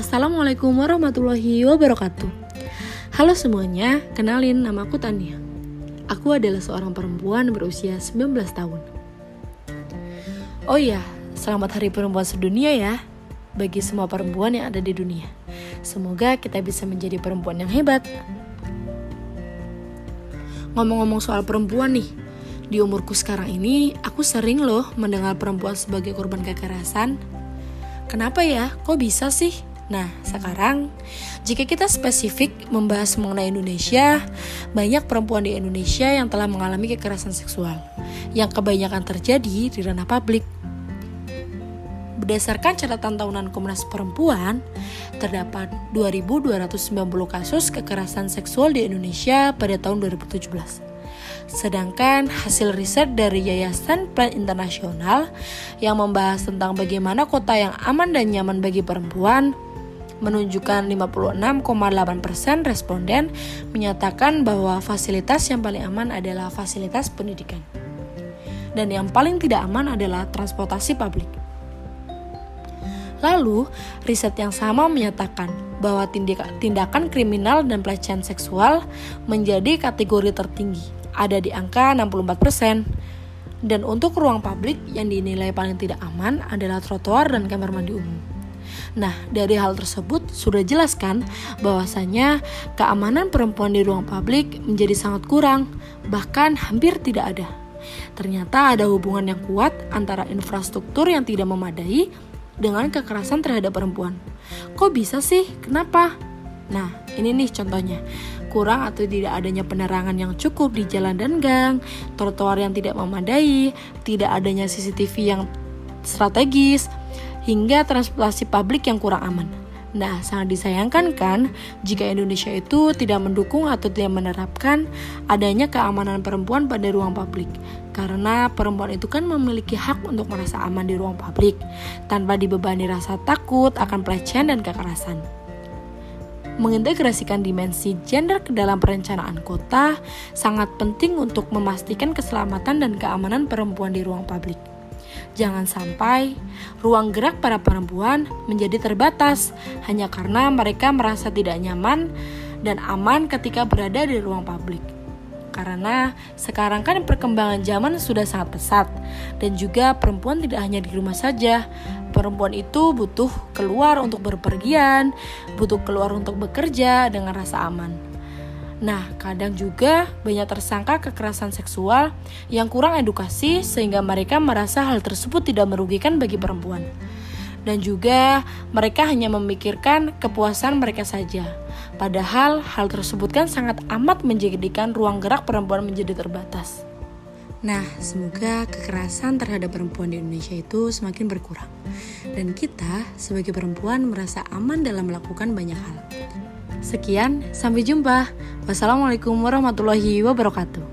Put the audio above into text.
Assalamualaikum warahmatullahi wabarakatuh. Halo semuanya, kenalin nama aku Tania. Aku adalah seorang perempuan berusia 19 tahun. Oh iya, selamat Hari Perempuan Sedunia ya bagi semua perempuan yang ada di dunia. Semoga kita bisa menjadi perempuan yang hebat. Ngomong-ngomong soal perempuan nih, di umurku sekarang ini aku sering loh mendengar perempuan sebagai korban kekerasan. Kenapa ya? Kok bisa sih? Nah, sekarang jika kita spesifik membahas mengenai Indonesia, banyak perempuan di Indonesia yang telah mengalami kekerasan seksual yang kebanyakan terjadi di ranah publik. Berdasarkan catatan tahunan Komnas Perempuan, terdapat 2.290 kasus kekerasan seksual di Indonesia pada tahun 2017. Sedangkan hasil riset dari Yayasan Plan Internasional yang membahas tentang bagaimana kota yang aman dan nyaman bagi perempuan menunjukkan 56,8% responden menyatakan bahwa fasilitas yang paling aman adalah fasilitas pendidikan. Dan yang paling tidak aman adalah transportasi publik. Lalu, riset yang sama menyatakan bahwa tindakan kriminal dan pelecehan seksual menjadi kategori tertinggi, ada di angka 64%. Dan untuk ruang publik yang dinilai paling tidak aman adalah trotoar dan kamar mandi umum. Nah, dari hal tersebut sudah jelaskan bahwasanya keamanan perempuan di ruang publik menjadi sangat kurang, bahkan hampir tidak ada. Ternyata ada hubungan yang kuat antara infrastruktur yang tidak memadai dengan kekerasan terhadap perempuan. Kok bisa sih? Kenapa? Nah, ini nih contohnya. Kurang atau tidak adanya penerangan yang cukup di jalan dan gang, trotoar yang tidak memadai, tidak adanya CCTV yang strategis, hingga transportasi publik yang kurang aman. Nah, sangat disayangkan kan jika Indonesia itu tidak mendukung atau tidak menerapkan adanya keamanan perempuan pada ruang publik. Karena perempuan itu kan memiliki hak untuk merasa aman di ruang publik tanpa dibebani rasa takut akan pelecehan dan kekerasan. Mengintegrasikan dimensi gender ke dalam perencanaan kota sangat penting untuk memastikan keselamatan dan keamanan perempuan di ruang publik. Jangan sampai ruang gerak para perempuan menjadi terbatas hanya karena mereka merasa tidak nyaman dan aman ketika berada di ruang publik. Karena sekarang kan perkembangan zaman sudah sangat pesat dan juga perempuan tidak hanya di rumah saja. Perempuan itu butuh keluar untuk berpergian, butuh keluar untuk bekerja dengan rasa aman. Nah, kadang juga banyak tersangka kekerasan seksual yang kurang edukasi sehingga mereka merasa hal tersebut tidak merugikan bagi perempuan. Dan juga mereka hanya memikirkan kepuasan mereka saja. Padahal hal tersebut kan sangat amat menjadikan ruang gerak perempuan menjadi terbatas. Nah, semoga kekerasan terhadap perempuan di Indonesia itu semakin berkurang. Dan kita sebagai perempuan merasa aman dalam melakukan banyak hal. Sekian, sampai jumpa. Wassalamualaikum warahmatullahi wabarakatuh.